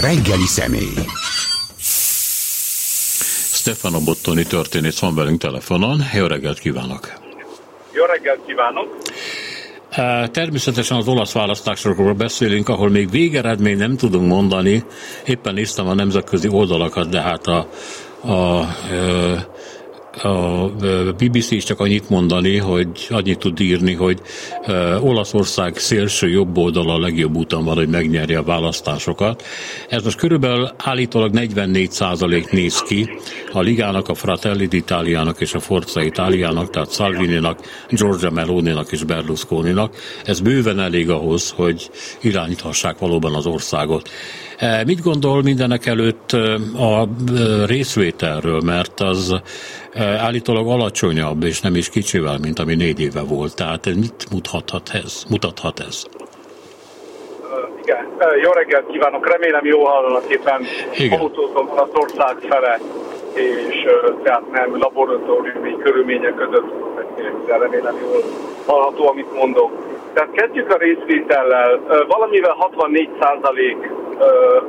reggeli személy. Stefano Bottoni történész van velünk telefonon. Jó reggelt kívánok! Jó reggelt kívánok! Természetesen az olasz választásokról beszélünk, ahol még végeredmény nem tudunk mondani. Éppen néztem a nemzetközi oldalakat, de hát a, a, a a BBC is csak annyit mondani, hogy annyit tud írni, hogy Olaszország szélső jobb oldala a legjobb úton van, hogy megnyerje a választásokat. Ez most körülbelül állítólag 44 százalék néz ki a Ligának, a Fratelli d'Italiának és a Forza Italiának, tehát Salvininak, Giorgia Meloninak és Berlusconinak. Ez bőven elég ahhoz, hogy irányíthassák valóban az országot. Mit gondol mindenek előtt a részvételről, mert az állítólag alacsonyabb, és nem is kicsivel, mint ami négy éve volt. Tehát mit mutathat ez? Mutathat ez? Igen, jó reggelt kívánok, remélem jó hallanak éppen autózom az ország fele, és tehát nem laboratóriumi körülmények között, de remélem jól hallható, amit mondok. Tehát kezdjük a részvétellel. Valamivel 64 százalék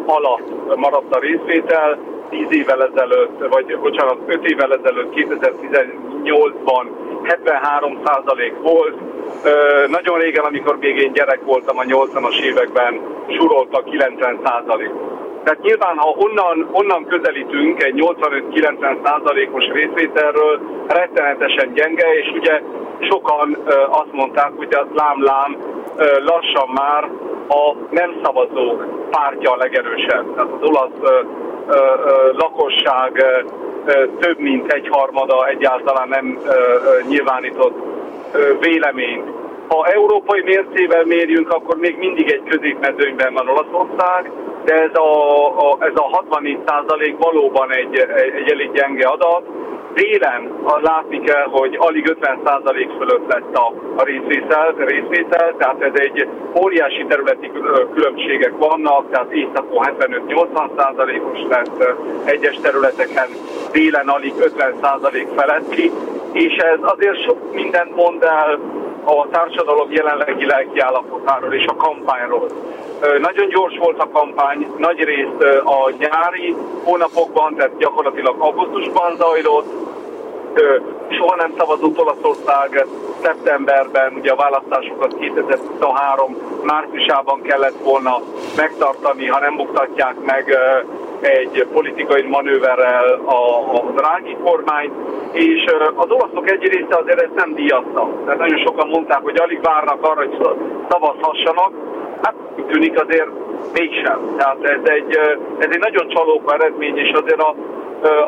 alatt maradt a részvétel, 10 évvel ezelőtt, vagy bocsánat, 5 évvel ezelőtt, 2018-ban 73 százalék volt. Ö, nagyon régen, amikor még én gyerek voltam a 80-as években, surolta 90 százalék. Tehát nyilván, ha onnan, onnan közelítünk egy 85-90 százalékos részvételről, rettenetesen gyenge, és ugye sokan ö, azt mondták, hogy az lám-lám ö, lassan már a nem szavazók pártja a legerősebb. Tehát az olasz ö, ö, ö, lakosság ö, több mint egyharmada egyáltalán nem ö, ö, nyilvánított ö, véleményt. Ha európai mércével mérjünk, akkor még mindig egy középmezőnyben van Olaszország, de ez a, a, ez a 64 százalék valóban egy, egy, egy elég gyenge adat. Délen látni kell, hogy alig 50% fölött lett a, a részvétel, részvétel, tehát ez egy óriási területi különbségek vannak, tehát északon 75-80%-os lett, egyes területeken délen alig 50% feletti, és ez azért sok mindent mond el a társadalom jelenlegi lelkiállapotáról és a kampányról. Nagyon gyors volt a kampány, nagy részt a nyári hónapokban, tehát gyakorlatilag augusztusban zajlott, soha nem szavazott Olaszország szeptemberben, ugye a választásokat 2023 márciusában kellett volna megtartani, ha nem buktatják meg egy politikai manőverrel a, a drági kormány, és az olaszok egy része azért ezt nem díjazta. Tehát nagyon sokan mondták, hogy alig várnak arra, hogy szavazhassanak. Hát tűnik azért mégsem. Tehát ez egy, ez egy nagyon csalóka eredmény, és azért a,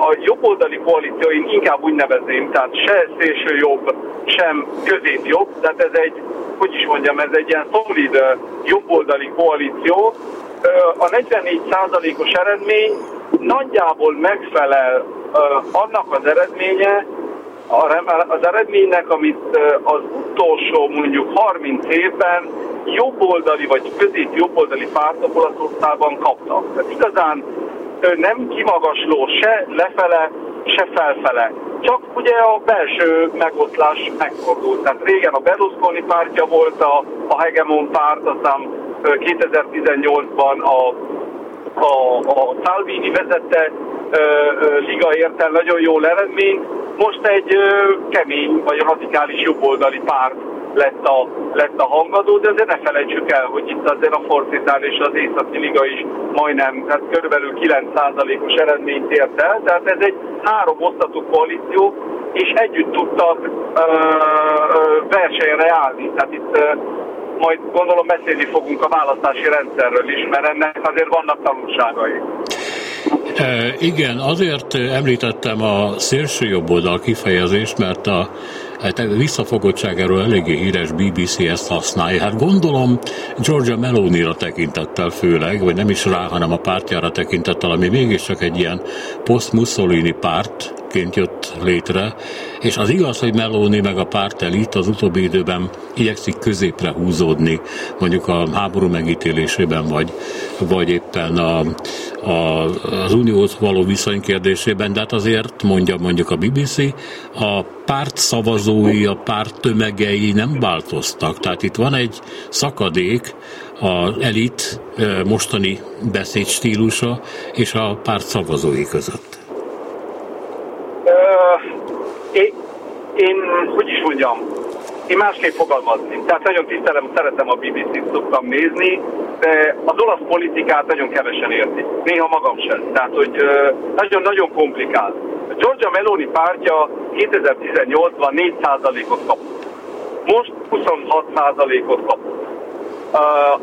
a jobboldali koalíció én inkább úgy nevezném, tehát se szélső jobb, sem jobb, tehát ez egy, hogy is mondjam, ez egy ilyen szolid jobboldali koalíció. A 44%-os eredmény nagyjából megfelel annak az eredménye, az eredménynek, amit az utolsó mondjuk 30 évben jobboldali vagy közép jobboldali pártok Olaszországban kaptak. Tehát igazán nem kimagasló se lefele, se felfele. Csak ugye a belső megoszlás megfordult. Tehát régen a Berlusconi pártja volt a, a hegemon párt, aztán 2018-ban a, a, a Salvini vezette ö, ö, liga ért el nagyon jól eredményt. Most egy ö, kemény vagy radikális jobboldali párt lett a, lett a hangadó, de azért ne felejtsük el, hogy itt azért a Forcitál és az Északi Liga is majdnem, tehát körülbelül 9%-os eredményt ért el, tehát ez egy három osztatú koalíció, és együtt tudtak ö, ö, versenyre állni. Tehát itt ö, majd gondolom beszélni fogunk a választási rendszerről is, mert ennek azért vannak tanulságai. E, igen, azért említettem a szélső jobb oldal kifejezést, mert a hát visszafogottságáról eléggé híres BBC ezt használja. Hát gondolom Georgia Meloni-ra tekintettel főleg, vagy nem is rá, hanem a pártjára tekintettel, ami mégiscsak egy ilyen post-Mussolini párt, pártként jött létre, és az igaz, hogy Meloni meg a párt elit az utóbbi időben igyekszik középre húzódni, mondjuk a háború megítélésében, vagy, vagy éppen a, a, az unióhoz való viszony kérdésében, de hát azért mondja mondjuk a BBC, a párt szavazói, a párt tömegei nem változtak. Tehát itt van egy szakadék az elit mostani beszédstílusa és a párt szavazói között. Én, én, hogy is mondjam, én másképp fogalmazni. Tehát nagyon tisztelem, szeretem a BBC-t, szoktam nézni, de az olasz politikát nagyon kevesen érti. Néha magam sem. Tehát, hogy nagyon-nagyon komplikált. Giorgia Meloni pártja 2018-ban 4%-ot kapott. Most 26%-ot kapott.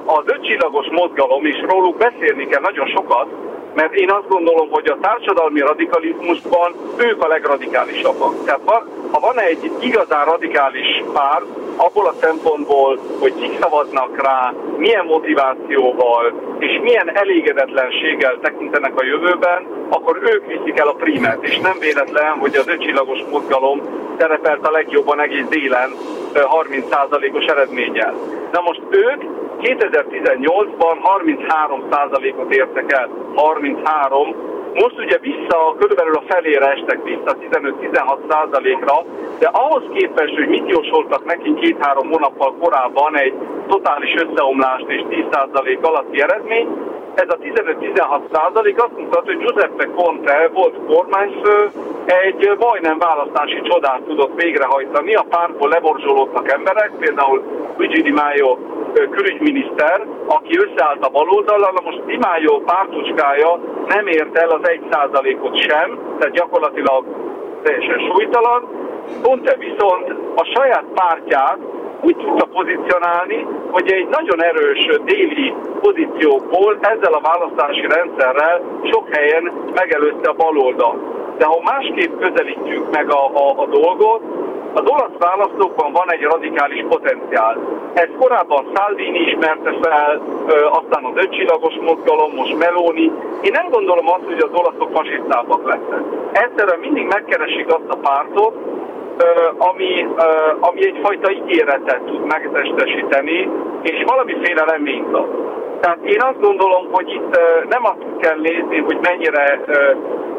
Az ötcsillagos mozgalom, és róluk beszélni kell nagyon sokat, mert én azt gondolom, hogy a társadalmi radikalizmusban ők a legradikálisabbak. Tehát van, ha van egy igazán radikális pár, abból a szempontból, hogy kik szavaznak rá, milyen motivációval és milyen elégedetlenséggel tekintenek a jövőben, akkor ők viszik el a primet, és nem véletlen, hogy az ötcsillagos mozgalom szerepelt a legjobban egész délen 30%-os eredménnyel. Na most ők 2018-ban 33%-ot értek el. 33. Most ugye vissza, körülbelül a felére estek vissza 15-16%-ra, de ahhoz képest, hogy mit jósoltak neki két-három hónappal korábban egy totális összeomlást és 10% alatti eredmény, ez a 15-16 százalék azt mutat, hogy Giuseppe Conte volt kormányfő, egy majdnem választási csodát tudott végrehajtani. A pártból leborzsolódtak emberek, például Luigi Di Maio külügyminiszter, aki összeállt a baloldallal, na most Maio pártucskája nem ért el az 1%-ot sem, tehát gyakorlatilag teljesen súlytalan. Conte viszont a saját pártját úgy tudta pozícionálni, hogy egy nagyon erős déli pozíciókból ezzel a választási rendszerrel sok helyen megelőzte a baloldal. De ha másképp közelítjük meg a, a, a dolgot, az olasz választókban van egy radikális potenciál. Ez korábban Salvini ismerte fel, aztán az ötcsillagos mozgalom, most Meloni. Én nem gondolom azt, hogy az olaszok fasisztábbak lesznek. Egyszerűen mindig megkeresik azt a pártot, ami, ami egyfajta ígéretet tud megtestesíteni, és valamiféle reményt ad. Tehát én azt gondolom, hogy itt nem azt kell nézni, hogy mennyire,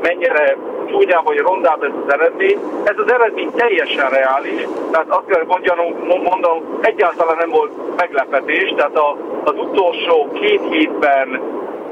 mennyire csúnyább vagy rondább ez az eredmény. Ez az eredmény teljesen reális, tehát azt kell mondjam, mondom, egyáltalán nem volt meglepetés, tehát a, az utolsó két hétben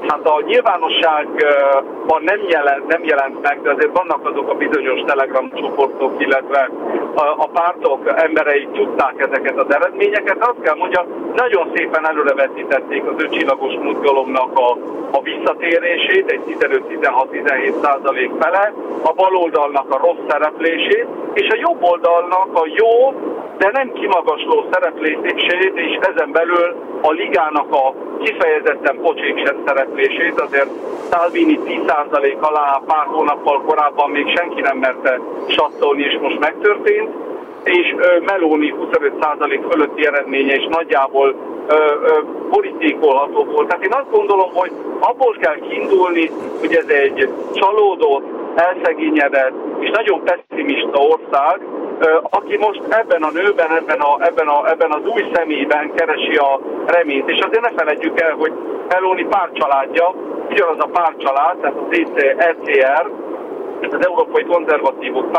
Hát a nyilvánosságban nem jelent, nem jelent meg, de azért vannak azok a bizonyos telegram csoportok, illetve a, a pártok emberei tudták ezeket az eredményeket. Azt kell mondjam, nagyon szépen előrevetítették az ötcsillagos mozgalomnak a, a visszatérését, egy 15-16-17 százalék fele, a baloldalnak a rossz szereplését, és a jobb oldalnak a jó, de nem kimagasló szereplését, és ezen belül a ligának a kifejezetten pocsék sem szereplését, azért Salvini 10% alá pár hónappal korábban még senki nem merte sattolni, és most megtörtént, és Meloni 25% fölötti eredménye is nagyjából ö, ö, volt. Tehát én azt gondolom, hogy abból kell kiindulni, hogy ez egy csalódott, elszegényedett és nagyon pessimista ország, aki most ebben a nőben, ebben, a, ebben, a, ebben az új személyben keresi a reményt. És azért ne felejtjük el, hogy Meloni párcsaládja, ugyanaz a párcsalád, tehát az ECR, az Európai Konzervatívok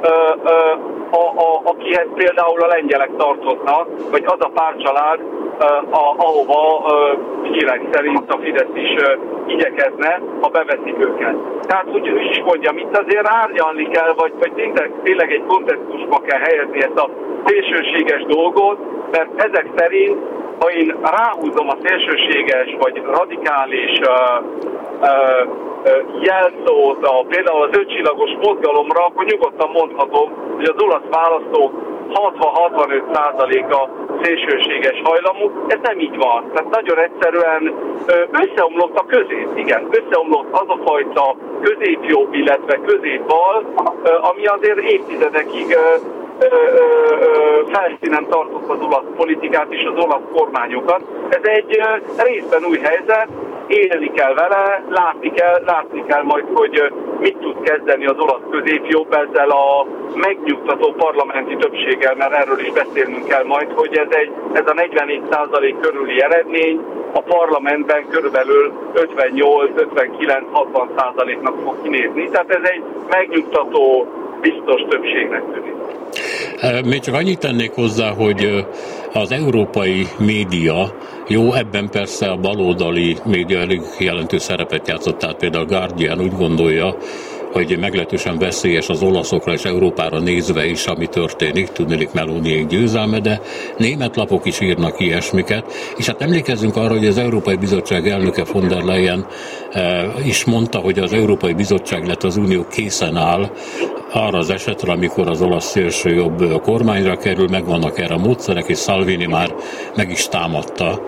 párcsaládja, a, a, akihez például a lengyelek tartoznak, vagy az a párcsalád, a, ahova hírek szerint a Fidesz is igyekezne, ha beveszik őket. Tehát úgy is mondjam, itt azért árnyalni kell, vagy, vagy tényleg, tényleg egy kontextusba kell helyezni ezt a szélsőséges dolgot, mert ezek szerint, ha én ráhúzom a szélsőséges vagy radikális uh, uh, jelszót a, például az ötcsillagos mozgalomra, akkor nyugodtan mondhatom, hogy az olasz választók 60-65%-a szélsőséges hajlamú, ez nem így van. Tehát nagyon egyszerűen összeomlott a közép, igen, összeomlott az a fajta középjobb, illetve középbal, ami azért évtizedekig felszínen tartott az olasz politikát és az olasz kormányokat. Ez egy részben új helyzet, élni kell vele, látni kell, látni kell majd, hogy mit tud kezdeni az olasz középjobb ezzel a megnyugtató parlamenti többséggel, mert erről is beszélnünk kell majd, hogy ez, egy, ez a 44% körüli eredmény a parlamentben körülbelül 58-59-60%-nak fog kinézni. Tehát ez egy megnyugtató, biztos többségnek tűnik. Még csak annyit tennék hozzá, hogy az európai média, jó, ebben persze a baloldali média elég jelentős szerepet játszott, tehát például a Guardian úgy gondolja, hogy meglehetősen veszélyes az olaszokra és Európára nézve is, ami történik, tudnélik Melóniék győzelme, de német lapok is írnak ilyesmiket, és hát emlékezzünk arra, hogy az Európai Bizottság elnöke von der Leyen is mondta, hogy az Európai Bizottság, lett az Unió készen áll arra az esetre, amikor az olasz szélső jobb kormányra kerül, megvannak erre a módszerek, és Salvini már meg is támadta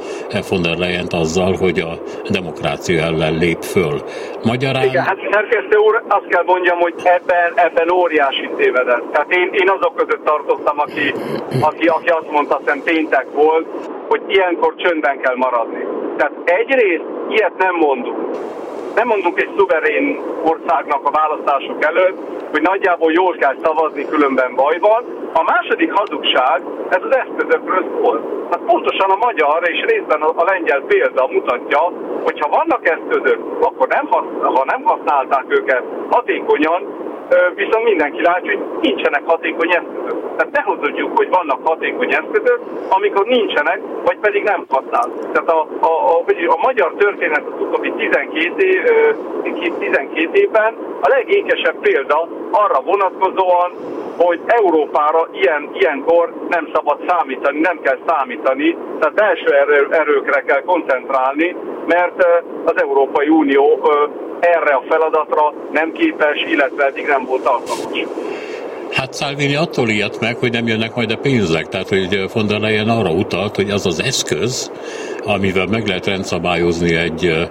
von der leyen azzal, hogy a demokrácia ellen lép föl. Magyarán... Igen, hát szerkesztő úr, azt kell mondjam, hogy ebben, ebben óriási tévedett. Tehát én, én azok között tartottam, aki, aki, aki azt mondta, hogy péntek volt, hogy ilyenkor csöndben kell maradni. Tehát egyrészt ilyet nem mondunk nem mondunk egy szuverén országnak a választások előtt, hogy nagyjából jól kell szavazni, különben baj van. A második hazugság, ez az eszközökről szól. Hát pontosan a magyar és részben a, lengyel példa mutatja, hogy ha vannak eszközök, akkor nem, ha nem használták őket hatékonyan, viszont mindenki látja, hogy nincsenek hatékony eszközök. Tehát ne hozzuk, hogy vannak hatékony eszközök, amikor nincsenek, vagy pedig nem használ. Tehát a, a, a, a magyar történet az utóbbi 12, év, 12 évben a legékesebb példa arra vonatkozóan, hogy Európára ilyen, ilyenkor nem szabad számítani, nem kell számítani, tehát belső erő, erőkre kell koncentrálni, mert az Európai Unió erre a feladatra nem képes, illetve eddig nem volt alkalmas. Hát Salvini attól ilyet meg, hogy nem jönnek majd a pénzek, tehát hogy von der Leyen arra utalt, hogy az az eszköz, amivel meg lehet rendszabályozni egy,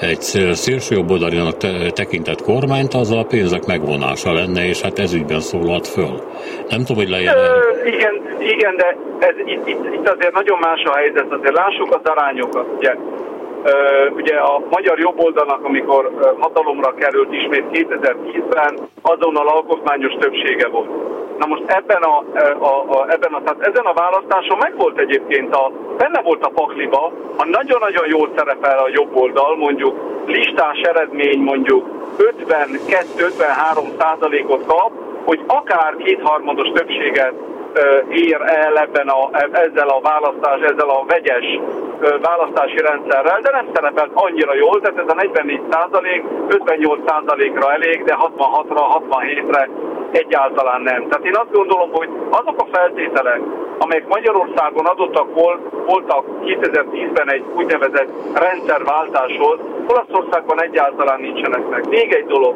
egy szélsőjobboldalinak tekintett kormányt, az a pénzek megvonása lenne, és hát ez ügyben szólalt föl. Nem tudom, hogy. Ö, igen, igen, de ez, itt, itt, itt azért nagyon más a helyzet, azért lássuk az arányokat. Ugye Ugye a magyar jobboldalnak, amikor hatalomra került ismét 2010-ben, azonnal alkotmányos többsége volt. Na most ebben a, a, a, ebben a, tehát ezen a választáson meg volt egyébként a, benne volt a pakliba, ha nagyon-nagyon jól szerepel a jobb oldal, mondjuk listás eredmény mondjuk 52-53 százalékot kap, hogy akár kétharmados többséget ér el ebben a, ezzel a választás, ezzel a vegyes választási rendszerrel, de nem szerepelt annyira jól, tehát ez a 44 százalék, 58 százalékra elég, de 66-ra, 67-re egyáltalán nem. Tehát én azt gondolom, hogy azok a feltételek, amelyek Magyarországon adottak voltak 2010-ben egy úgynevezett rendszerváltáshoz, Olaszországban egyáltalán nincsenek meg. Még egy dolog,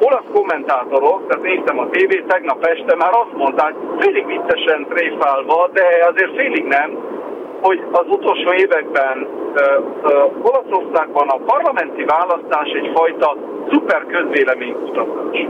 olasz kommentátorok, tehát néztem a tévét, tegnap este már azt mondták, félig viccesen tréfálva, de azért félig nem, hogy az utolsó években uh, uh, Olaszországban a parlamenti választás egyfajta szuper közvéleménykutatás.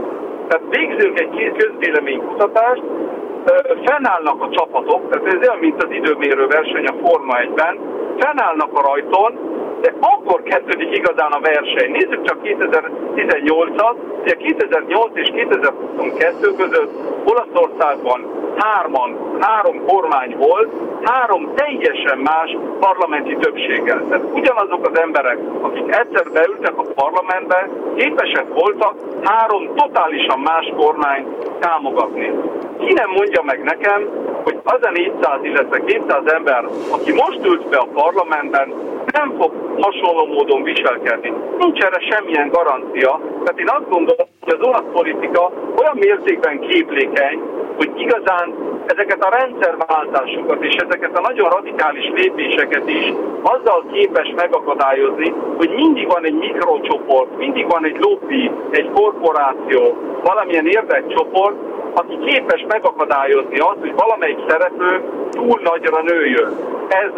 Tehát végzünk egy közvéleménykutatást, uh, fennállnak a csapatok, tehát ez olyan, mint az időmérő verseny a Forma 1-ben, fennállnak a rajton, de akkor kezdődik igazán a verseny. Nézzük csak 2018-at, ugye 2008 és 2022 között Olaszországban hárman, három kormány volt, három teljesen más parlamenti többséggel. Tehát ugyanazok az emberek, akik egyszer beültek a parlamentbe, képesek voltak három totálisan más kormányt támogatni. Ki nem mondja meg nekem, hogy az a 400, illetve 200 ember, aki most ült be a parlamentben, nem fog hasonló módon viselkedni. Nincs erre semmilyen garancia. Tehát én azt gondolom, hogy az olasz politika olyan mértékben képlékeny, hogy igazán ezeket a rendszerváltásokat és ezeket a nagyon radikális lépéseket is azzal képes megakadályozni, hogy mindig van egy mikrocsoport, mindig van egy lobby, egy korporáció, valamilyen érdekcsoport, aki képes megakadályozni azt, hogy valamelyik szereplő túl nagyra nőjön. Ez,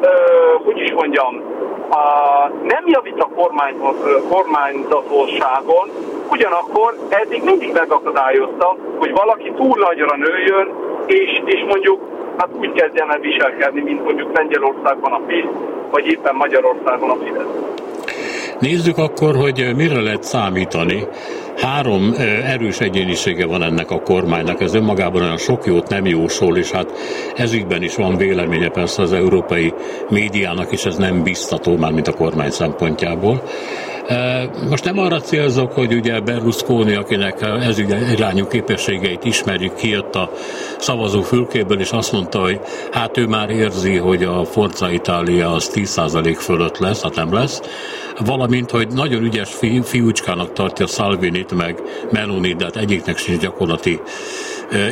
ö, hogy is mondjam, a, nem javít a kormány, kormányzatosságon, ugyanakkor eddig mindig megakadályozta, hogy valaki túl nagyra nőjön, és, és mondjuk hát úgy kezdjen el viselkedni, mint mondjuk Lengyelországban a PISZ, vagy éppen Magyarországon a Fidesz. Nézzük akkor, hogy mire lehet számítani. Három erős egyénisége van ennek a kormánynak, ez önmagában olyan sok jót nem jósol, és hát ezügyben is van véleménye persze az európai médiának, és ez nem biztató már, mint a kormány szempontjából. Most nem arra célzok, hogy ugye Berlusconi, akinek ez irányú képességeit ismerjük, kijött a szavazó fülkéből, és azt mondta, hogy hát ő már érzi, hogy a Forza Itália az 10% fölött lesz, hát nem lesz, valamint, hogy nagyon ügyes fi, fiúcskának tartja Salvinit meg Melonit, de hát egyiknek sincs gyakorlati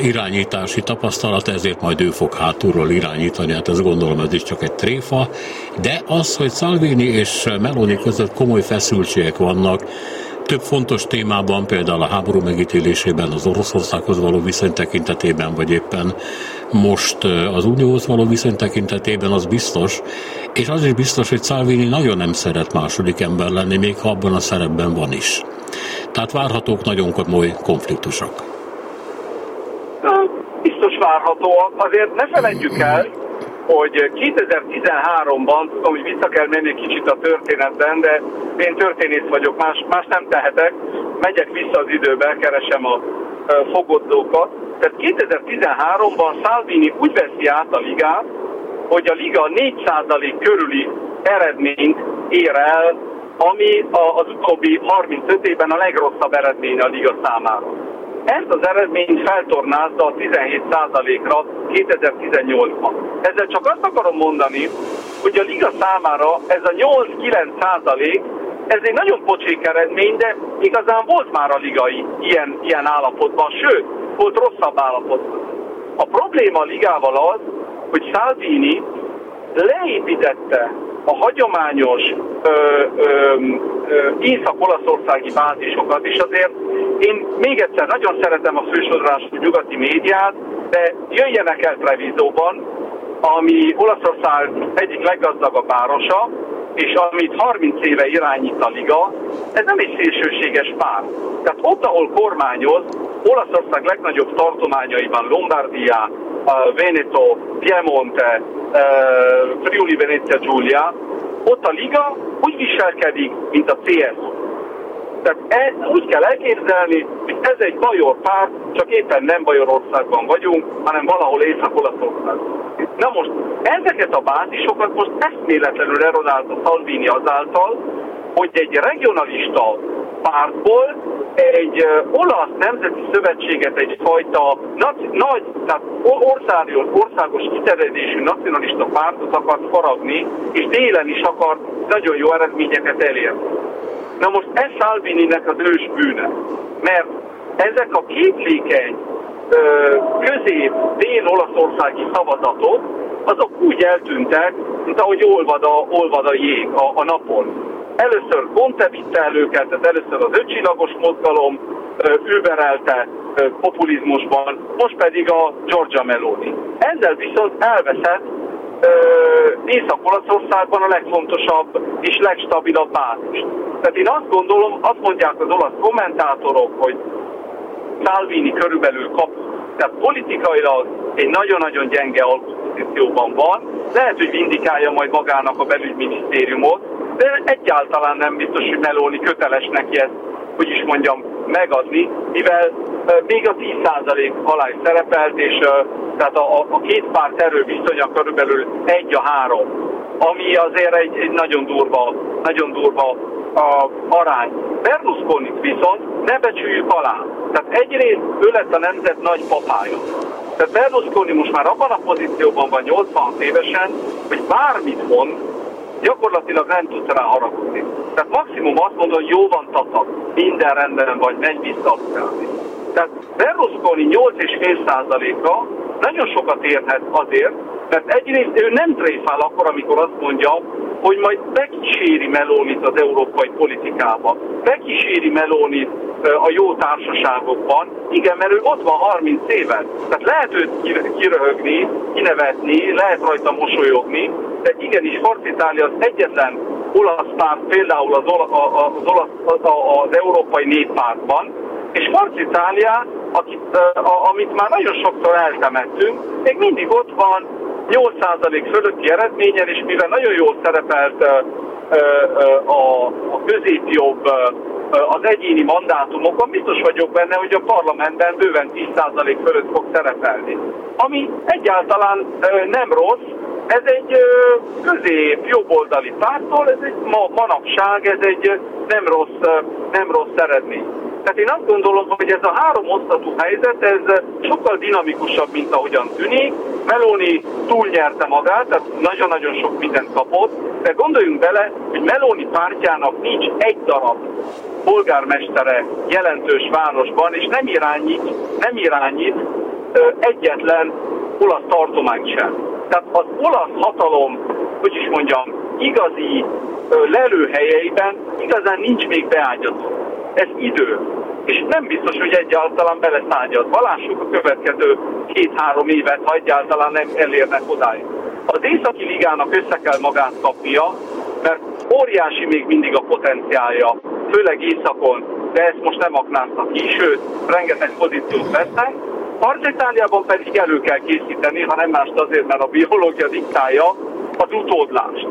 irányítási tapasztalat, ezért majd ő fog hátulról irányítani, hát ez gondolom ez is csak egy tréfa, de az, hogy Salvini és Meloni között komoly feszültségek vannak, több fontos témában, például a háború megítélésében, az Oroszországhoz való viszony tekintetében, vagy éppen most az Unióhoz való viszony tekintetében, az biztos, és az is biztos, hogy Salvini nagyon nem szeret második ember lenni, még ha abban a szerepben van is. Tehát várhatók nagyon komoly konfliktusok biztos várható. Azért ne felejtjük el, hogy 2013-ban, tudom, hogy vissza kell menni kicsit a történetben, de én történész vagyok, más, más nem tehetek, megyek vissza az időbe, keresem a fogodzókat. Tehát 2013-ban Salvini úgy veszi át a ligát, hogy a liga 4% körüli eredményt ér el, ami az utóbbi 35 évben a legrosszabb eredmény a liga számára. Ezt az eredményt feltornázta a 17%-ra 2018-ban. Ezzel csak azt akarom mondani, hogy a liga számára ez a 8-9% ez egy nagyon pocsék eredmény, de igazán volt már a ligai ilyen, ilyen állapotban, sőt, volt rosszabb állapotban. A probléma a ligával az, hogy Salvini leépítette a hagyományos észak-olaszországi bázisokat, és azért én még egyszer nagyon szeretem a fősodrású nyugati médiát, de jöjjenek el Trevízóban, ami Olaszország egyik leggazdagabb városa, és amit 30 éve irányít a liga, ez nem egy szélsőséges pár. Tehát ott, ahol kormányoz, Olaszország legnagyobb tartományaiban, Lombardia, Veneto, Piemonte, Friuli, Venezia, Giulia, ott a liga úgy viselkedik, mint a CSU. Tehát ez, úgy kell elképzelni, hogy ez egy bajor párt, csak éppen nem Bajorországban vagyunk, hanem valahol Észak-Olaszországban. Na most ezeket a bázisokat most eszméletlenül erodálta Salvini azáltal, hogy egy regionalista pártból egy olasz nemzeti szövetséget, egyfajta nagy, nagy tehát országos, országos kiterjedésű nacionalista pártot akart faragni, és délen is akart nagyon jó eredményeket elérni. Na most ez Salvininek az ős bűne, mert ezek a képlékeny közép-dél-olaszországi szavazatok, azok úgy eltűntek, mint ahogy olvad a, olvad a jég a, a napon. Először Conte vitte el őket, tehát először az ötcsillagos mozgalom überelte populizmusban, most pedig a Giorgia Meloni. Ezzel viszont elveszett Észak-Olaszországban a legfontosabb és legstabilabb bázis. Tehát én azt gondolom, azt mondják az olasz kommentátorok, hogy Salvini körülbelül kap, tehát politikailag egy nagyon-nagyon gyenge alkotpozícióban van, lehet, hogy vindikálja majd magának a belügyminisztériumot, de egyáltalán nem biztos, hogy Meloni köteles neki ezt, hogy is mondjam, megadni, mivel még a 10% alá is szerepelt, és tehát a, a két párt erő viszonya körülbelül egy a három, ami azért egy, egy nagyon durva, nagyon durva a arány. Berlusconi viszont ne becsüljük alá. Tehát egyrészt ő lett a nemzet nagy papája. Tehát Berlusconi most már abban a pozícióban van 80 évesen, hogy bármit mond, gyakorlatilag nem tudsz rá haragudni. Tehát maximum azt mondod, hogy jó van tata, minden rendben vagy, menj vissza a Tehát Berlusconi 8,5%-a nagyon sokat érhet azért, mert egyrészt ő nem tréfál akkor, amikor azt mondja, hogy majd megkíséri Melónit az európai politikába, megkíséri Melónit a jó társaságokban. Igen, mert ő ott van 30 éve. Tehát lehet őt kiröhögni, kinevetni, lehet rajta mosolyogni, de igenis Itália az egyetlen olasz párt, például az, ola, az, olasz, az, az európai néppártban, és Itália, akit, amit már nagyon sokszor eltemettünk, még mindig ott van 8% fölötti eredményen, és mivel nagyon jól szerepelt a, a középjobb az egyéni mandátumokon biztos vagyok benne, hogy a parlamentben bőven 10% fölött fog szerepelni. Ami egyáltalán nem rossz, ez egy közép jobboldali pártól, ez egy ma, manapság, ez egy nem rossz, nem rossz eredmény. Tehát én azt gondolom, hogy ez a három osztatú helyzet, ez sokkal dinamikusabb, mint ahogyan tűnik. Meloni túlnyerte magát, tehát nagyon-nagyon sok mindent kapott, de gondoljunk bele, hogy Meloni pártjának nincs egy darab polgármestere jelentős városban, és nem irányít, nem irányít egyetlen olasz tartomány sem. Tehát az olasz hatalom, hogy is mondjam, igazi lelőhelyeiben igazán nincs még beágyazott. Ez idő. És nem biztos, hogy egyáltalán beleszágyad. Valássuk a következő két-három évet, ha egyáltalán nem elérnek odáig. Az északi ligának össze kell magát kapnia, mert óriási még mindig a potenciálja, főleg északon, de ezt most nem aknáztak ki, sőt, rengeteg pozíciót vesznek. Partitániában pedig elő kell készíteni, ha nem mást azért, mert a biológia diktálja az utódlást.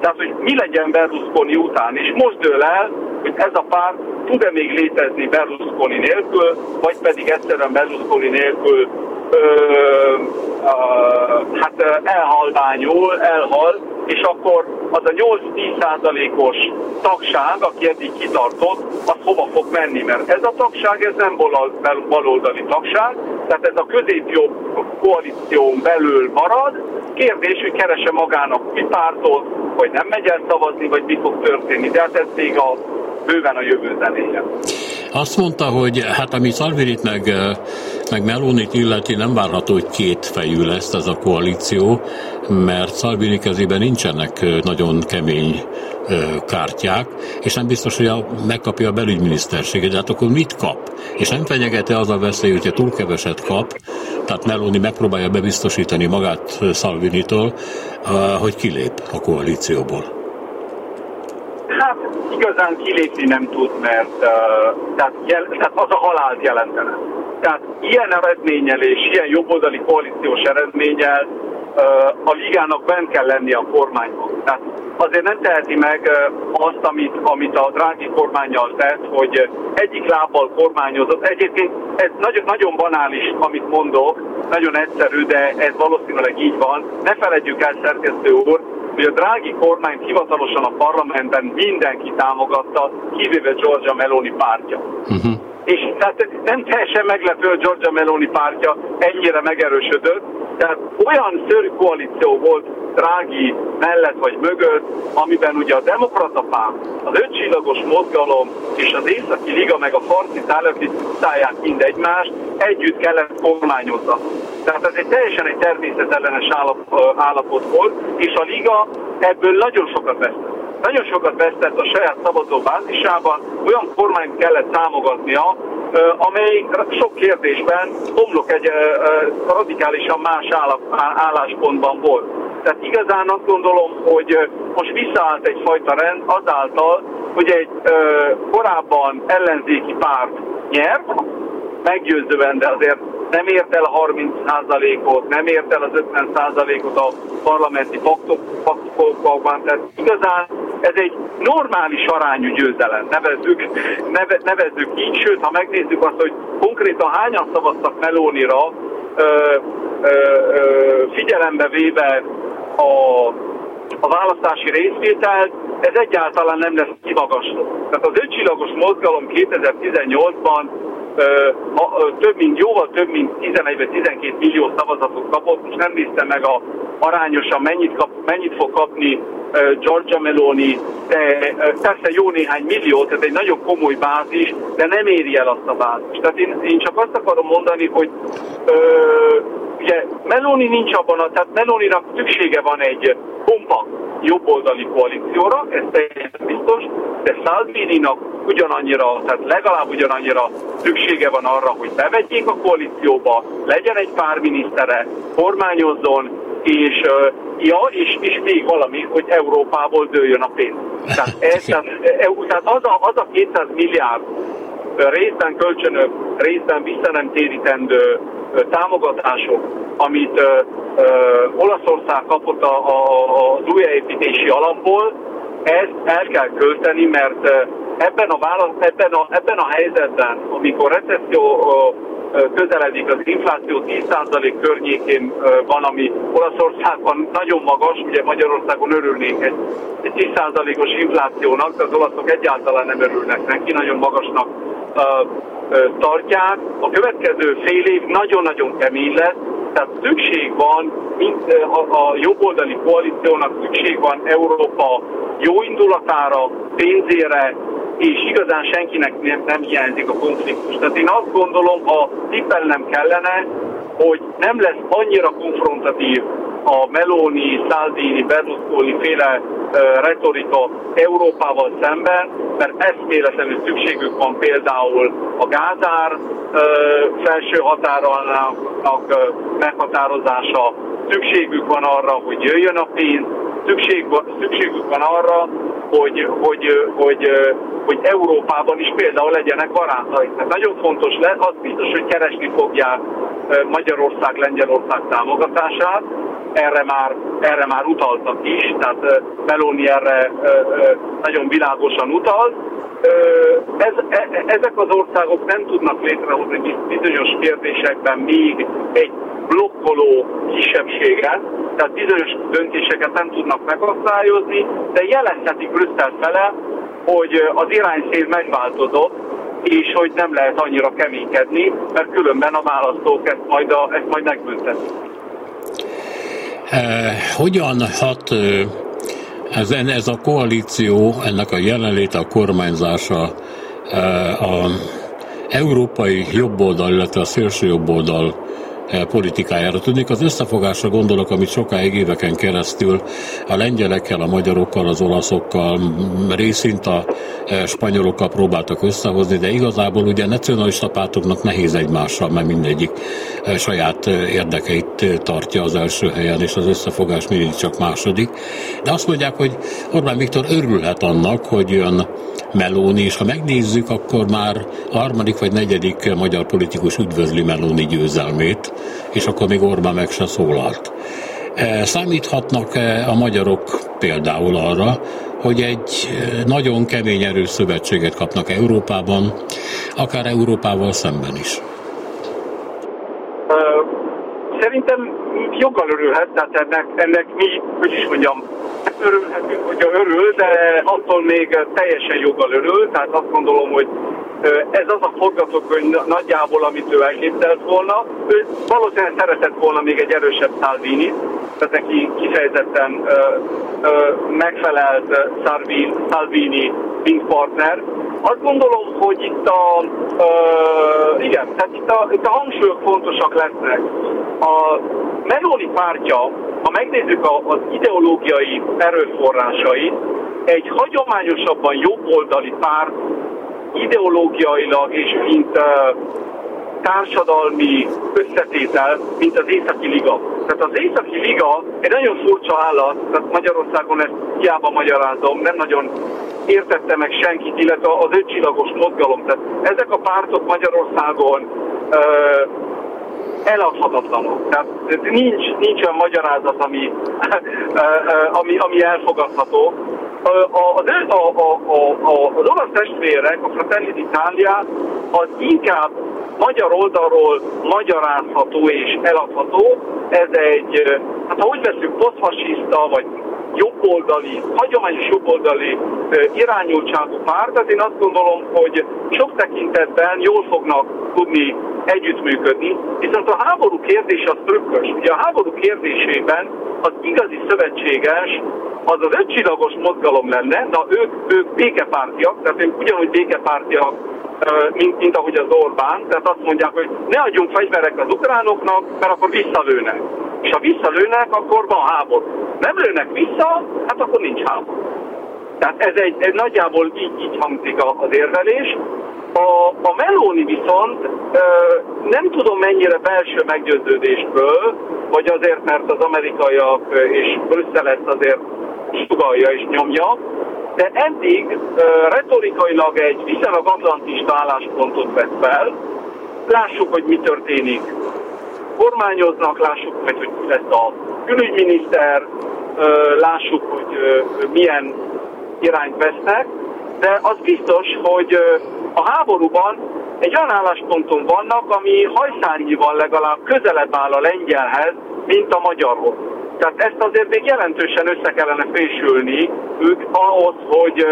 Tehát, hogy mi legyen Berlusconi után, és most dől el, hogy ez a pár tud-e még létezni Berlusconi nélkül, vagy pedig egyszerűen Berlusconi nélkül ö, ö, hát elhalványul, elhal, és akkor az a 8-10 százalékos tagság, aki eddig kitartott, az hova fog menni, mert ez a tagság, ez nem baloldali tagság, tehát ez a középjobb koalíción belül marad. Kérdés, hogy kerese magának új pártot, vagy nem megy el szavazni, vagy mi fog történni, de hát ez még a bőven a jövő zenéje. Azt mondta, hogy hát ami Szalvirit meg, meg Melonit illeti, nem várható, hogy két fejű lesz ez a koalíció, mert Szalvini kezében nincsenek nagyon kemény kártyák, és nem biztos, hogy a, megkapja a belügyminiszterséget, de hát akkor mit kap? És nem fenyegete az a veszély, hogyha túl keveset kap, tehát Meloni megpróbálja bebiztosítani magát Szalvinitól, hogy kilép a koalícióból. Hát igazán kilépni nem tud, mert uh, tehát, jel, tehát az a halált jelentene. Tehát ilyen eredménnyel és ilyen jobboldali koalíciós eredménnyel a ligának bent kell lenni a kormányban. Tehát azért nem teheti meg azt, amit, amit a drági kormányjal tett, hogy egyik lábbal kormányozott. Egyébként ez nagyon, nagyon banális, amit mondok, nagyon egyszerű, de ez valószínűleg így van. Ne feledjük el, szerkesztő úr, hogy a drági kormányt hivatalosan a parlamentben mindenki támogatta, kivéve Georgia Meloni pártja. Uh-huh. És tehát nem teljesen meglepő, hogy Georgia Meloni pártja ennyire megerősödött, tehát olyan szörű koalíció volt Drági mellett vagy mögött, amiben ugye a demokrata párt, az ötcsillagos mozgalom és az északi liga meg a harci szállják mind egymást, együtt kellett kormányozza. Tehát ez egy teljesen egy természetellenes állapot volt, és a liga ebből nagyon sokat vesztett. Nagyon sokat vesztett a saját szavazó bázisában, olyan kormányt kellett támogatnia, amely sok kérdésben homlok egy radikálisan más álláspontban volt. Tehát igazán azt gondolom, hogy most visszaállt egyfajta rend azáltal, hogy egy korábban ellenzéki párt nyert, meggyőzően, de azért nem ért el a 30%-ot, nem ért el az 50%-ot a parlamenti paktukokban, tehát igazán ez egy normális arányú győzelem, nevezzük, neve, nevezzük így, sőt, ha megnézzük azt, hogy konkrétan hányan szavaztak Melónira, ö, figyelembe véve a, a választási részvételt, ez egyáltalán nem lesz kimagasló. Tehát az ötcsillagos mozgalom 2018-ban több mint, jóval több mint 11 vagy 12 millió szavazatot kapott, most nem néztem meg a arányosan mennyit, kap, mennyit fog kapni Giorgia Meloni, de persze jó néhány millió, tehát egy nagyon komoly bázis, de nem éri el azt a bázist. Tehát én, én csak azt akarom mondani, hogy ö, ugye Meloni nincs abban, a, tehát Meloninak szüksége van egy kompakt jobboldali koalícióra, ez teljesen biztos, de Salvini-nak ugyanannyira, tehát legalább ugyanannyira szüksége van arra, hogy bevegyék a koalícióba, legyen egy pár minisztere, kormányozzon, és, ja, és, és még valami, hogy Európából dőljön a pénz. Tehát, ez, tehát, tehát az, a, az a 200 milliárd részben kölcsönök, részben visszanemtérítendő támogatások, amit Olaszország kapott az újjáépítési alapból, ezt el kell költeni, mert ebben a, válasz, ebben a, ebben a helyzetben, amikor recesszió közeledik, az infláció 10% környékén van, ami Olaszországban nagyon magas, ugye Magyarországon örülnénk egy, egy 10%-os inflációnak, de az olaszok egyáltalán nem örülnek neki, nagyon magasnak tartják. A következő fél év nagyon-nagyon kemény lesz, tehát szükség van, mint a, a jobboldali koalíciónak szükség van Európa jó indulatára, pénzére, és igazán senkinek nem, nem hiányzik a konfliktus. Tehát én azt gondolom, ha tippelnem kellene, hogy nem lesz annyira konfrontatív a Meloni, Salvini, Berlusconi féle retorika Európával szemben, mert eszméletlenül szükségük van például a gázár felső határának uh, meghatározása, szükségük van arra, hogy jöjjön a pénz, szükség, szükségük van arra, hogy, hogy, hogy, hogy Európában is például legyenek barátaik. Tehát nagyon fontos lesz, az biztos, hogy keresni fogják Magyarország, Lengyelország támogatását, erre már, erre már utaltak is, tehát Meloni erre nagyon világosan utalt. Ez, e, ezek az országok nem tudnak létrehozni bizonyos kérdésekben még egy blokkoló kisebbséget, tehát bizonyos döntéseket nem tudnak megakadályozni, de jelezhetik Brüsszel fele, hogy az irányszél megváltozott, és hogy nem lehet annyira keménykedni, mert különben a választók ezt majd, a, ezt majd megbüntetik. Eh, hogyan hat eh, ez, ez a koalíció, ennek a jelenléte, a kormányzása eh, a európai jobboldal, illetve a szélső jobboldal politikájára. Tudnék, az összefogásra gondolok, amit sokáig éveken keresztül a lengyelekkel, a magyarokkal, az olaszokkal, részint a spanyolokkal próbáltak összehozni, de igazából ugye nacionalista pártoknak nehéz egymással, mert mindegyik saját érdekeit tartja az első helyen, és az összefogás mindig csak második. De azt mondják, hogy Orbán Viktor örülhet annak, hogy jön Melóni, és ha megnézzük, akkor már a harmadik vagy negyedik magyar politikus üdvözli Melóni győzelmét, és akkor még Orbán meg se szólalt. Számíthatnak-e a magyarok például arra, hogy egy nagyon kemény erőszövetséget kapnak Európában, akár Európával szemben is? Szerintem joggal örülhet, tehát ennek, ennek mi, hogy is mondjam, örülhetünk, hogyha örül, de attól még teljesen joggal örül, tehát azt gondolom, hogy ez az a forgatókönyv nagyjából, amit ő elképzelt volna. Ő valószínűleg szeretett volna még egy erősebb Salvini, tehát neki kifejezetten ö, ö, megfelelt Salvini, mint partner. Azt gondolom, hogy itt a, ö, igen, tehát itt a, itt a hangsúlyok fontosak lesznek. A Meloni pártja, ha megnézzük az ideológiai erőforrásait, egy hagyományosabban jobboldali párt ideológiailag és mint uh, társadalmi összetétel, mint az Északi Liga. Tehát az Északi Liga egy nagyon furcsa állat, tehát Magyarországon ezt hiába magyarázom, nem nagyon értette meg senkit, illetve az ötcsillagos mozgalom. Tehát ezek a pártok Magyarországon uh, eladhatatlanok. Tehát nincs, nincs olyan magyarázat, ami, ami, ami elfogadható az, a, a, a, az olasz testvérek, a Fratelli d'Italia, az inkább magyar oldalról magyarázható és eladható. Ez egy, hát ha úgy veszünk, posztfasiszta, vagy jobboldali, hagyományos jobboldali irányultságú párt, tehát én azt gondolom, hogy sok tekintetben jól fognak tudni együttműködni, viszont a háború kérdés az trükkös. Ugye a háború kérdésében az igazi szövetséges az az ötcsillagos mozgalom lenne, na ők, ők békepártiak, tehát ők ugyanúgy békepártiak, mint, mint ahogy az Orbán, tehát azt mondják, hogy ne adjunk fegyverek az ukránoknak, mert akkor visszalőnek. És ha visszalőnek, akkor van háború. Nem lőnek vissza, hát akkor nincs háború. Tehát ez egy, egy nagyjából így, így hangzik az érvelés. A, a Meloni viszont ö, nem tudom mennyire belső meggyőződésből, vagy azért, mert az amerikaiak és Brüsszel ezt azért sugalja és nyomja, de eddig ö, retorikailag egy viszonylag atlantista álláspontot vett fel. Lássuk, hogy mi történik. Kormányoznak, lássuk hogy ki lesz a külügyminiszter, lássuk, hogy milyen irányt vesznek, de az biztos, hogy a háborúban egy olyan állásponton vannak, ami hajszárnyival legalább közelebb áll a lengyelhez, mint a magyarhoz. Tehát ezt azért még jelentősen össze kellene fésülni ők ahhoz, hogy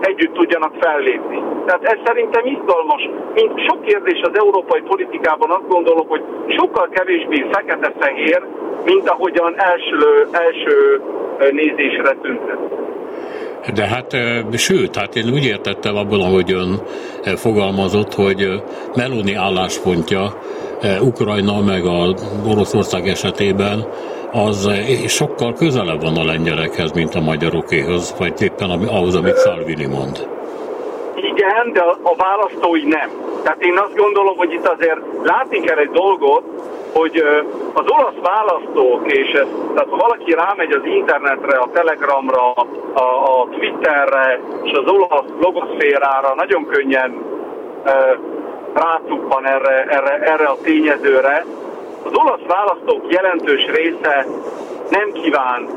együtt tudjanak fellépni. Tehát ez szerintem izgalmas. Mint sok kérdés az európai politikában azt gondolom, hogy sokkal kevésbé fekete-fehér, mint ahogyan első, első nézésre tűnhet. De hát, sőt, hát én úgy értettem abból, ahogy ön fogalmazott, hogy Meloni álláspontja Ukrajna meg a Oroszország esetében az sokkal közelebb van a lengyelekhez, mint a magyarokéhoz, vagy éppen ahhoz, amit Salvini mond. Igen, de a választói nem. Tehát én azt gondolom, hogy itt azért látni kell egy dolgot, hogy az olasz választók, és ez, tehát ha valaki rámegy az internetre, a Telegramra, a, a Twitterre, és az olasz blogoszférára, nagyon könnyen rátuppan erre, erre, erre a tényezőre. Az olasz választók jelentős része nem kíván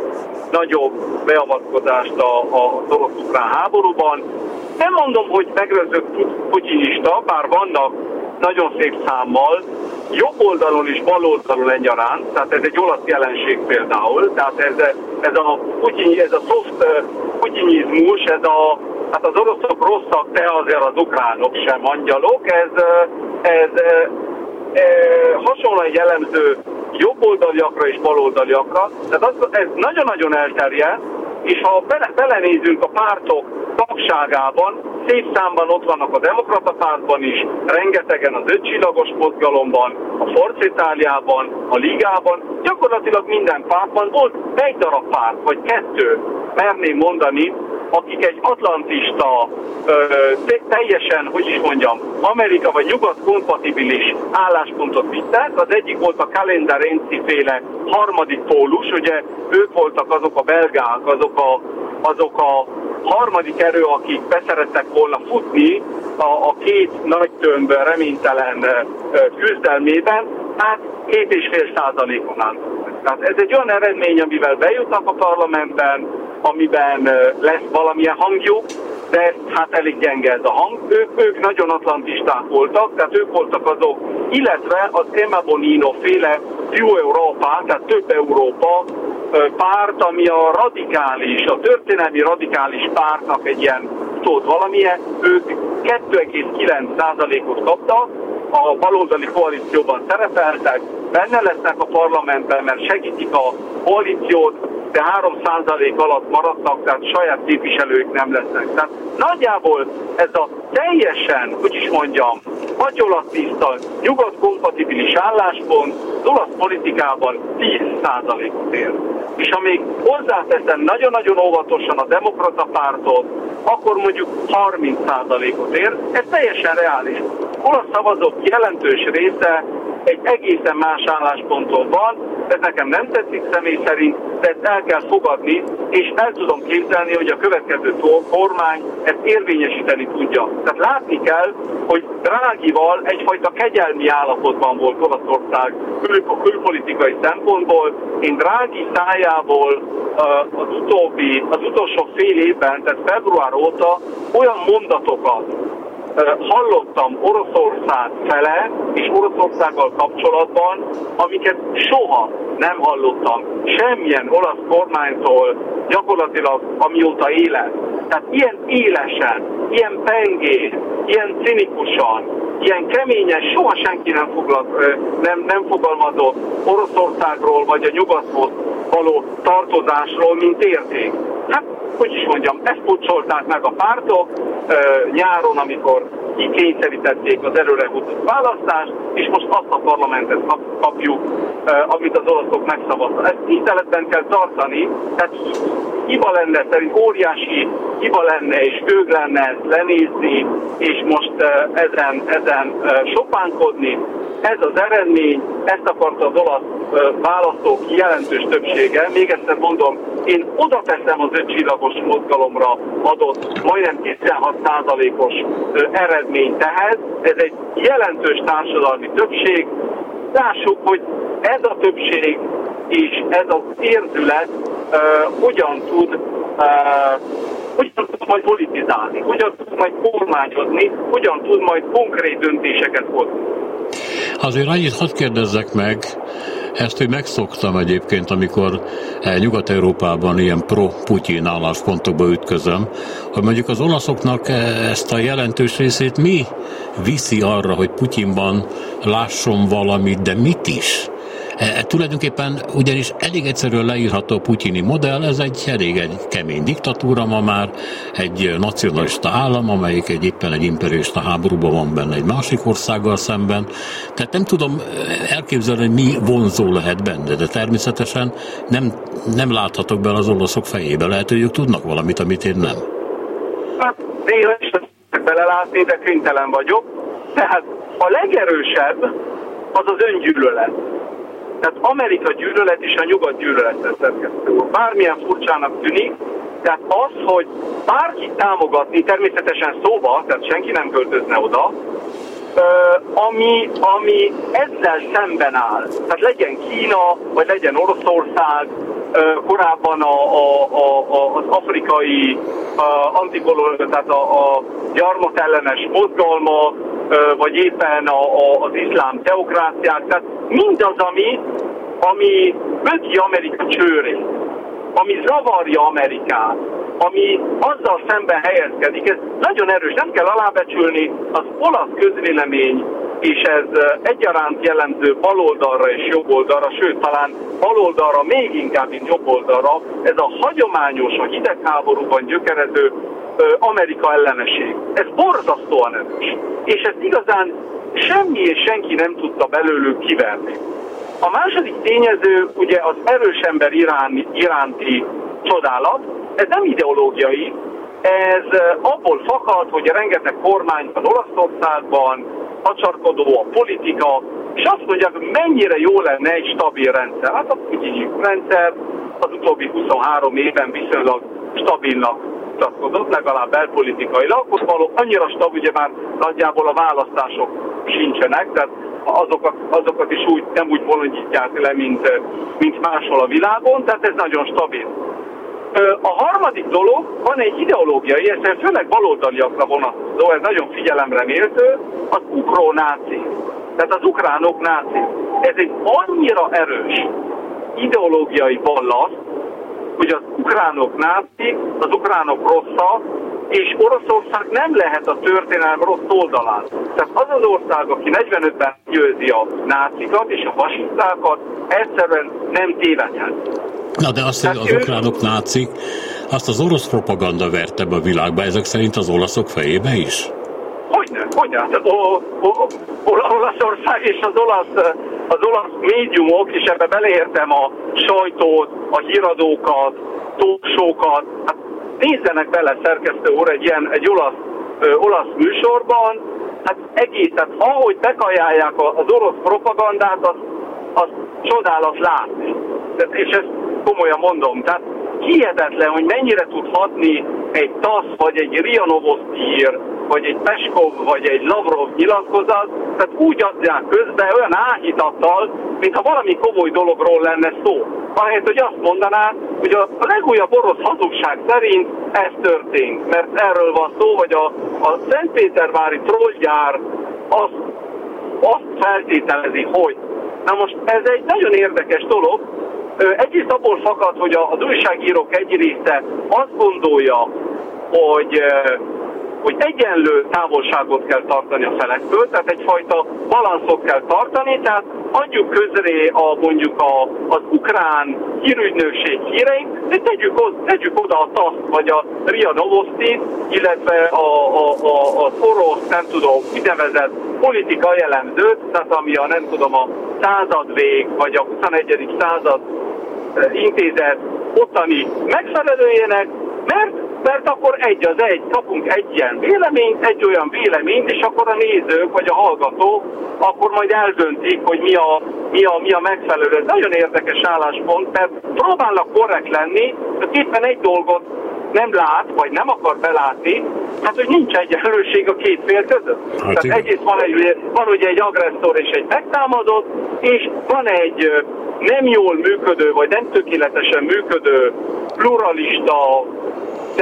nagyobb beavatkozást a, a, orosz-ukrán háborúban. Nem mondom, hogy megrözött putyinista, bár vannak nagyon szép számmal, jobb oldalon és bal oldalon egyaránt, tehát ez egy olasz jelenség például, tehát ez, ez a, putyin, ez a soft putyinizmus, ez a, hát az oroszok rosszak, de azért az ukránok sem angyalok, ez, ez, ez, ez hasonlóan jellemző jobboldaliakra és baloldaliakra, tehát az, ez nagyon-nagyon elterjedt, és ha bele, belenézünk a pártok tagságában, szép számban ott vannak a demokrata pártban is, rengetegen az ötcsillagos mozgalomban, a Forza Itáliában, a Ligában, gyakorlatilag minden pártban volt egy darab párt, vagy kettő, merném mondani, akik egy atlantista, teljesen, hogy is mondjam, Amerika vagy nyugat kompatibilis álláspontot vittek. Az egyik volt a Kalendar féle harmadik pólus, ugye ők voltak azok a belgák, azok a, azok a harmadik erő, akik beszerettek volna futni a, a két nagy tömb reménytelen küzdelmében, hát 7,5 százalékon álltak. Tehát ez egy olyan eredmény, amivel bejutnak a parlamentben, amiben lesz valamilyen hangjuk, de hát elég gyenge ez a hang. Ők, ők nagyon atlantisták voltak, tehát ők voltak azok, illetve az Emma Bonino féle Più Európa, tehát több Európa párt, ami a radikális, a történelmi radikális pártnak egy ilyen szót valamilyen, ők 2,9%-ot kaptak, a baloldali koalícióban szerepeltek, benne lesznek a parlamentben, mert segítik a koalíciót, de 3% alatt maradtak, tehát saját képviselők nem lesznek. Tehát nagyjából ez a teljesen, hogy is mondjam, matyolatiszta, nyugat-kompatibilis álláspont az olasz politikában 10%-ot ér. És ha még hozzáteszem nagyon-nagyon óvatosan a demokrata pártot, akkor mondjuk 30%-ot ér. Ez teljesen reális. Olasz szavazók jelentős része egy egészen más állásponton van, ez nekem nem tetszik személy szerint, de ezt el kell fogadni, és el tudom képzelni, hogy a következő kormány ezt érvényesíteni tudja. Tehát látni kell, hogy Drágival egyfajta kegyelmi állapotban volt Olaszország kül- külpolitikai szempontból. Én Drági szájából az utóbbi, az utolsó fél évben, tehát február óta olyan mondatokat hallottam Oroszország fele és Oroszországgal kapcsolatban, amiket soha nem hallottam semmilyen olasz kormánytól gyakorlatilag amióta élet. Tehát ilyen élesen, ilyen pengés, ilyen cinikusan, ilyen keményen soha senki nem, foglal, nem, nem fogalmazott Oroszországról vagy a nyugathoz való tartozásról, mint érték. Hát, hogy is mondjam, ezt pucsolták meg a pártok nyáron, amikor kikényszerítették az előre választást, és most azt a parlamentet kapjuk, amit az olaszok megszavaztak. Ezt tiszteletben kell tartani, tehát hiba lenne, szerint óriási hiba lenne és gőg lenne ezt lenézni, és most ezen, ezen sopánkodni. Ez az eredmény, ezt akarta az olasz választók jelentős többsége. Még egyszer mondom, én oda teszem az ötcsillagos mozgalomra adott majdnem 16%-os eredményt tehez. Ez egy jelentős társadalmi többség. Lássuk, hogy ez a többség és ez az érzület uh, hogyan tud uh, hogyan tud majd politizálni, hogyan tud majd kormányozni, hogyan tud majd konkrét döntéseket hozni. Azért annyit hadd kérdezzek meg, ezt hogy megszoktam egyébként, amikor eh, Nyugat-Európában ilyen pro-Putyin álláspontokba ütközöm, hogy mondjuk az olaszoknak eh, ezt a jelentős részét mi viszi arra, hogy Putyinban lásson valamit, de mit is? E, e, tulajdonképpen ugyanis elég egyszerűen leírható putyini modell, ez egy elég egy kemény diktatúra ma már, egy nacionalista állam, amelyik egy éppen egy imperialista háborúban van benne egy másik országgal szemben. Tehát nem tudom elképzelni, hogy mi vonzó lehet benne, de természetesen nem, nem láthatok bele az olaszok fejébe. Lehet, hogy ők tudnak valamit, amit én nem. Hát néha is belelátni, de kénytelen vagyok. Tehát a legerősebb az az öngyűlölet. Tehát Amerika gyűlölet és a nyugat gyűlöletet szerkesztő Bármilyen furcsának tűnik, tehát az, hogy bárki támogatni, természetesen szóba, tehát senki nem költözne oda, ami, ami ezzel szemben áll. Tehát legyen Kína, vagy legyen Oroszország, korábban a, a, a, az afrikai antikolon, tehát a, a gyarmatellenes mozgalmak, vagy éppen a, a, az iszlám teokráciák, tehát mindaz, ami, ami mögé Amerika csőré, ami zavarja Amerikát, ami azzal szemben helyezkedik, ez nagyon erős, nem kell alábecsülni, az olasz közvélemény és ez egyaránt jellemző baloldalra és jobboldalra, sőt talán baloldalra még inkább, mint jobboldalra, ez a hagyományos, a hidegháborúban gyökerező Amerika ellenesség. Ez borzasztóan erős. És ezt igazán semmi és senki nem tudta belőlük kiverni. A második tényező ugye az erős ember irán, iránti csodálat, ez nem ideológiai, ez abból fakad, hogy rengeteg kormány van Olaszországban, acsarkodó a politika, és azt mondják, hogy mennyire jó lenne egy stabil rendszer. Hát a putyini rendszer az utóbbi 23 évben viszonylag stabilnak mutatkozott, legalább belpolitikailag, akkor való annyira stabil, ugye már nagyjából a választások sincsenek, tehát azokat, azokat is úgy, nem úgy bolondítják le, mint, mint máshol a világon, tehát ez nagyon stabil. A harmadik dolog, van egy ideológiai, ez főleg baloldaliakra vonatkozó, ez nagyon figyelemre méltő, az ukronáci. Tehát az ukránok náci. Ez egy annyira erős ideológiai ballaszt, hogy az ukránok náci, az ukránok rosszak, és Oroszország nem lehet a történelem rossz oldalán. Tehát az az ország, aki 45-ben győzi a nácikat és a fasisztákat, egyszerűen nem tévedhet. Na de azt, hogy az ukránok nácik, azt az orosz propaganda verte be a világba, ezek szerint az olaszok fejébe is? Hogyne, hogyne. Hát, o, o, o, Olaszország és az olasz, az olasz médiumok, és ebbe beleértem a sajtót, a híradókat, tósókat, hát nézzenek bele szerkesztő úr egy ilyen, egy olasz, ö, olasz műsorban, hát egész, tehát ahogy bekajálják az orosz propagandát, az, az csodálat látni. És ezt komolyan mondom, tehát hihetetlen, hogy mennyire tud hatni egy TASZ, vagy egy RIA Novosztír, vagy egy Peskov, vagy egy Lavrov nyilatkozat, tehát úgy adják közbe olyan áhítattal, mintha valami komoly dologról lenne szó. Ahelyett, hogy azt mondaná, hogy a legújabb orosz hazugság szerint ez történt, mert erről van szó, hogy a, a Szentpétervári trollgyár azt, azt feltételezi, hogy Na most ez egy nagyon érdekes dolog, Egyrészt abból fakad, hogy az újságírók egy része azt gondolja, hogy hogy egyenlő távolságot kell tartani a felektől, tehát egyfajta balanszot kell tartani, tehát adjuk közré a, mondjuk a, az ukrán hírügynökség híreit, de tegyük, tegyük oda a TASZ vagy a RIA Novosti, illetve a, a, a, a orosz, nem tudom, kinevezett politika jellemzőt, tehát ami a nem tudom a század vagy a 21. század intézet ottani megfelelőjének, mert, mert akkor egy az egy, kapunk egy ilyen véleményt, egy olyan véleményt, és akkor a nézők vagy a hallgatók akkor majd eldöntik, hogy mi a, mi a, mi a megfelelő. Ez nagyon érdekes álláspont, mert próbálnak korrekt lenni, de éppen egy dolgot nem lát, vagy nem akar belátni, hát hogy nincs egyenlőség a két fél között. Hát Tehát egyrészt van, egy, van ugye egy agresszor és egy megtámadott, és van egy nem jól működő, vagy nem tökéletesen működő, pluralista,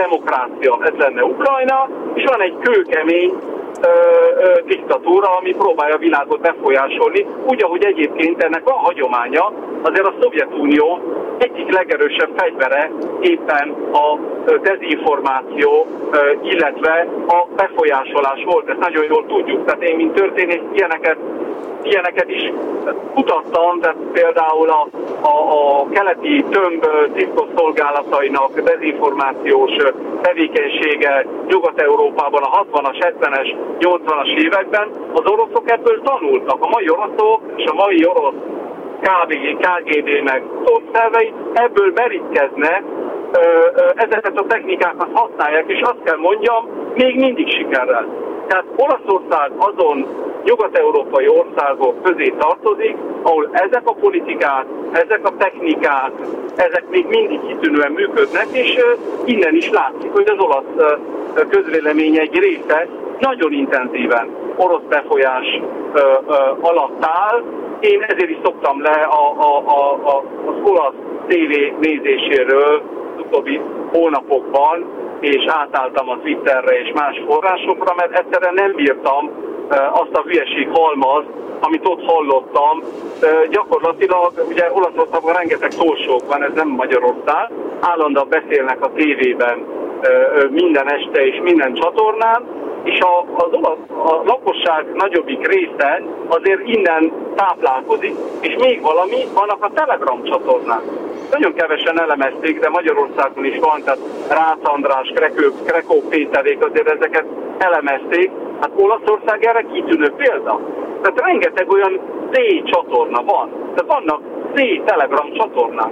demokrácia, ez lenne Ukrajna, és van egy kőkemény ö, ö, diktatúra, ami próbálja a világot befolyásolni, úgy, ahogy egyébként ennek van hagyománya, azért a Szovjetunió egyik legerősebb fegyvere éppen a dezinformáció, illetve a befolyásolás volt, ezt nagyon jól tudjuk. Tehát én, mint történész, ilyeneket ilyeneket is kutattam, tehát például a, a, a keleti tömb titkosszolgálatainak dezinformációs tevékenysége Nyugat-Európában a 60-as, 70-es, 80-as években, az oroszok ebből tanultak. A mai oroszok és a mai orosz KGB, KGB meg szervei ebből merítkeznek, ezeket a technikákat használják, és azt kell mondjam, még mindig sikerrel. Tehát Olaszország azon nyugat-európai országok közé tartozik, ahol ezek a politikák, ezek a technikák, ezek még mindig kitűnően működnek, és innen is látszik, hogy az olasz közvélemény egy része nagyon intenzíven orosz befolyás alatt áll. Én ezért is szoktam le a, a, a, a, az olasz tévé nézéséről utóbbi hónapokban, és átálltam a Twitterre és más forrásokra, mert egyszerűen nem bírtam azt a hülyeség halmaz, amit ott hallottam. Gyakorlatilag, ugye Olaszországban rengeteg torsók van, ez nem Magyarország, állandóan beszélnek a tévében minden este és minden csatornán, és a, az olasz, a lakosság nagyobbik része azért innen táplálkozik, és még valami, vannak a Telegram csatornák. Nagyon kevesen elemezték, de Magyarországon is van, tehát Rácz András, Krekő, Krekó Péterék azért ezeket elemezték. Hát Olaszország erre kitűnő példa. Tehát rengeteg olyan C csatorna van. Tehát vannak C Telegram csatornák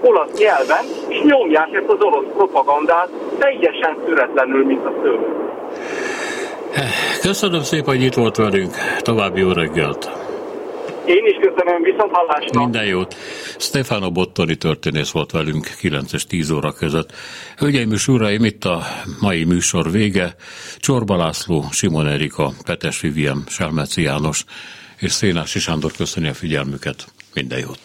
olasz nyelven, és nyomják ezt az orosz propagandát teljesen szüretlenül, mint a szőlő. Köszönöm szépen, hogy itt volt velünk. További jó reggelt! Én is köszönöm, viszont hallásra. Minden jót. Stefano Bottoni történész volt velünk 9 és 10 óra között. Hölgyeim és uraim, itt a mai műsor vége. Csorba László, Simon Erika, Petes Vivien, Selmeci János és Szénási Sándor köszöni a figyelmüket. Minden jót.